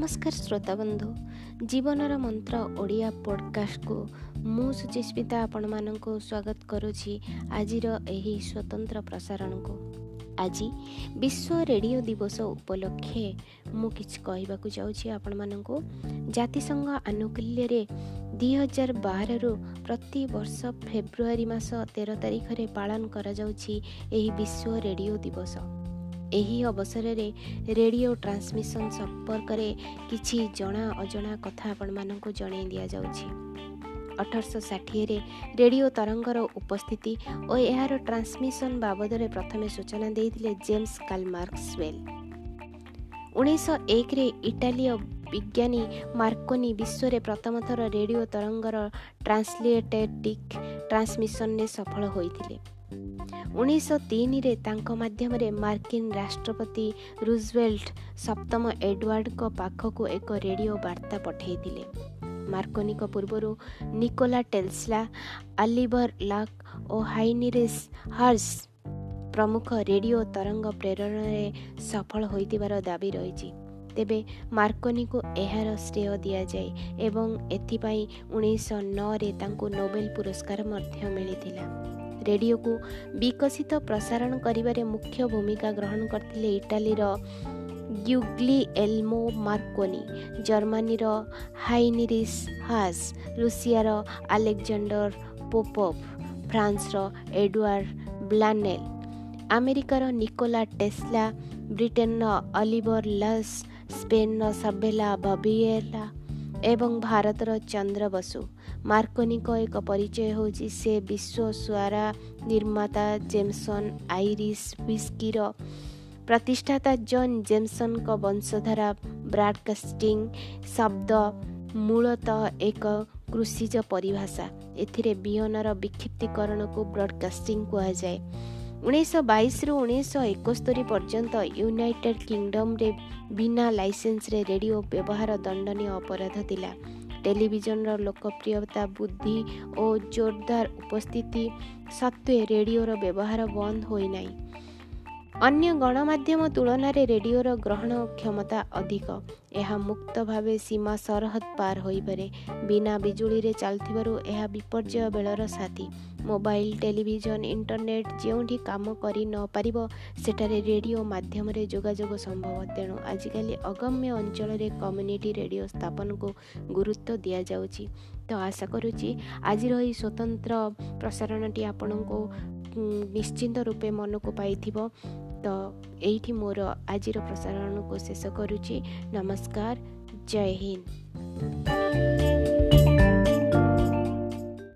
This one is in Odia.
ନମସ୍କାର ଶ୍ରୋତାବନ୍ଧୁ ଜୀବନର ମନ୍ତ୍ର ଓଡ଼ିଆ ପଡ଼କାଷ୍ଟକୁ ମୁଁ ସୁଚିସ୍ମିତା ଆପଣମାନଙ୍କୁ ସ୍ୱାଗତ କରୁଛି ଆଜିର ଏହି ସ୍ୱତନ୍ତ୍ର ପ୍ରସାରଣକୁ। ଆଜି ବିଶ୍ୱ ରେଡ଼ିଓ ଦିବସ ଉପଲକ୍ଷେ ମୁଁ କିଛି କହିବାକୁ ଯାଉଛି ଆପଣମାନଙ୍କୁ। ଜାତିସଂଘ ଆନୁକୂଲ୍ୟରେ ଦୁଇହଜାର ବାରରୁ ପ୍ରତିବର୍ଷ ଫେବୃଆରୀ ମାସ ତେର ତାରିଖରେ ପାଳନ କରାଯାଉଛି ଏହି ବିଶ୍ୱ ରେଡ଼ିଓ ଦିବସ। ଏହି ଅବସରରେ ରେଡ଼ିଓ ଟ୍ରାନ୍ସମିଶନ ସମ୍ପର୍କରେ କିଛି ଜଣା ଅଜଣା କଥା ଆପଣମାନଙ୍କୁ ଜଣାଇ ଦିଆଯାଉଛି। ଅଠରଶହ ଷାଠିଏରେ ରେଡ଼ିଓ ତରଙ୍ଗର ଉପସ୍ଥିତି ଓ ଏହାର ଟ୍ରାନ୍ସମିଶନ ବାବଦରେ ପ୍ରଥମେ ସୂଚନା ଦେଇଥିଲେ ଜେମ୍ସ କାଲମାର୍କସୱେଲ୍ ଉଣେଇଶହ ଏକରେ ଇଟାଲୀୟ ବିଜ୍ଞାନୀ ମାର୍କୋନି ବିଶ୍ୱରେ ପ୍ରଥମ ଥର ରେଡ଼ିଓ ତରଙ୍ଗର ଟ୍ରାନ୍ସଲେଟେଟିକ୍ ଟ୍ରାନ୍ସମିଶନରେ ସଫଳ ହୋଇଥିଲେ। ଉଣେଇଶହ ତିନିରେ ତାଙ୍କ ମାଧ୍ୟମରେ ମାର୍କିନ ରାଷ୍ଟ୍ରପତି ରୁଜୱେଲ୍ଟ ସପ୍ତମ ଏଡୱାର୍ଡଙ୍କ ପାଖକୁ ଏକ ରେଡ଼ିଓ ବାର୍ତ୍ତା ପଠାଇଥିଲେ। ମାର୍କୋନିଙ୍କ ପୂର୍ବରୁ ନିକୋଲା ଟେଲସ୍ଲା ଆଲିଭର ଲାକ୍ ଓ ହାଇନିରେସ୍ ହାର୍ସ ପ୍ରମୁଖ ରେଡ଼ିଓ ତରଙ୍ଗ ପ୍ରେରଣରେ ସଫଳ ହୋଇଥିବାର ଦାବି ରହିଛି। ତେବେ ମାର୍କୋନିକୁ ଏହାର ଶ୍ରେୟ ଦିଆଯାଏ ଏବଂ ଏଥିପାଇଁ ଉଣେଇଶହ ନଅରେ ତାଙ୍କୁ ନୋବେଲ ପୁରସ୍କାର ମଧ୍ୟ ମିଳିଥିଲା। ରେଡ଼ିଓକୁ ବିକଶିତ ପ୍ରସାରଣ କରିବାରେ ମୁଖ୍ୟ ଭୂମିକା ଗ୍ରହଣ କରିଥିଲେ ଇଟାଲୀର ଗ୍ୟୁଗ୍ଲି ଏଲମୋ ମାର୍କୋନି ଜର୍ମାନୀର ହାଇନିରିସ୍ ହାସ୍ ରୁଷିଆର ଆଲେକ୍ଜାଣ୍ଡର ପୋପୋଭ୍ ଫ୍ରାନ୍ସର ଏଡୱାର୍ଡ ବ୍ଲାନେଲ୍ ଆମେରିକାର ନିକୋଲା ଟେସ୍ଲା ବ୍ରିଟେନର ଅଲିଭର ଲସ୍ ସ୍ପେନର ସଭେଲା ବବିଏଲା ଏବଂ ଭାରତର ଚନ୍ଦ୍ର ବସୁ। ମାର୍କୋନିଙ୍କ ଏକ ପରିଚୟ ହେଉଛି ସେ ବିଶ୍ୱ ସ୍ୱାରା ନିର୍ମାତା ଜେମ୍ସନ୍ ଆଇରିସ୍ ହ୍ୱିସ୍କିର ପ୍ରତିଷ୍ଠାତା ଜନ୍ ଜେମ୍ସନ୍ଙ୍କ ବଂଶଧାରା ବ୍ରାଡକାଷ୍ଟିଂ ଶବ୍ଦ ମୂଳତଃ ଏକ କୃଷିଜ ପରିଭାଷା। ଏଥିରେ ବିହନର ବିକ୍ଷିପ୍ତିକରଣକୁ ବ୍ରଡକାଷ୍ଟିଂ କୁହାଯାଏ। ଉଣେଇଶହ ବାଇଶରୁ ଉଣେଇଶହ ଏକସ୍ତରୀ ପର୍ଯ୍ୟନ୍ତ ୟୁନାଇଟେଡ୍ କିଙ୍ଗଡମ୍ରେ ବିନା ଲାଇସେନ୍ସରେ ରେଡ଼ିଓ ବ୍ୟବହାର ଦଣ୍ଡନୀୟ ଅପରାଧ ଥିଲା। ଟେଲିଭିଜନର ଲୋକପ୍ରିୟତା ବୃଦ୍ଧି ଓ ଜୋରଦାର ଉପସ୍ଥିତି ସତ୍ତ୍ୱେ ରେଡ଼ିଓର ବ୍ୟବହାର ବନ୍ଦ ହୋଇନାହିଁ। ଅନ୍ୟ ଗଣମାଧ୍ୟମ ତୁଳନାରେ ରେଡ଼ିଓର ଗ୍ରହଣ କ୍ଷମତା ଅଧିକ। ଏହା ମୁକ୍ତ ଭାବେ ସୀମା ସରହଦ ପାର ହୋଇପାରେ। ବିନା ବିଜୁଳିରେ ଚାଲୁଥିବାରୁ ଏହା ବିପର୍ଯ୍ୟୟ ବେଳର ସାଥୀ। ମୋବାଇଲ ଟେଲିଭିଜନ ଇଣ୍ଟରନେଟ୍ ଯେଉଁଠି କାମ କରି ନପାରିବ ସେଠାରେ ରେଡ଼ିଓ ମାଧ୍ୟମରେ ଯୋଗାଯୋଗ ସମ୍ଭବ। ତେଣୁ ଆଜିକାଲି ଅଗମ୍ୟ ଅଞ୍ଚଳରେ କମ୍ୟୁନିଟି ରେଡ଼ିଓ ସ୍ଥାପନକୁ ଗୁରୁତ୍ୱ ଦିଆଯାଉଛି। ତ ଆଶା କରୁଛି ଆଜିର ଏହି ସ୍ୱତନ୍ତ୍ର ପ୍ରସାରଣଟି ଆପଣଙ୍କୁ ନିଶ୍ଚିନ୍ତ ରୂପେ ମନକୁ ପାଇଥିବ। ତ ଏଇଠି ମୋର ଆଜିର ପ୍ରସାରଣକୁ ଶେଷ କରୁଛି। ନମସ୍କାର। ଜୟ ହିନ୍ଦ।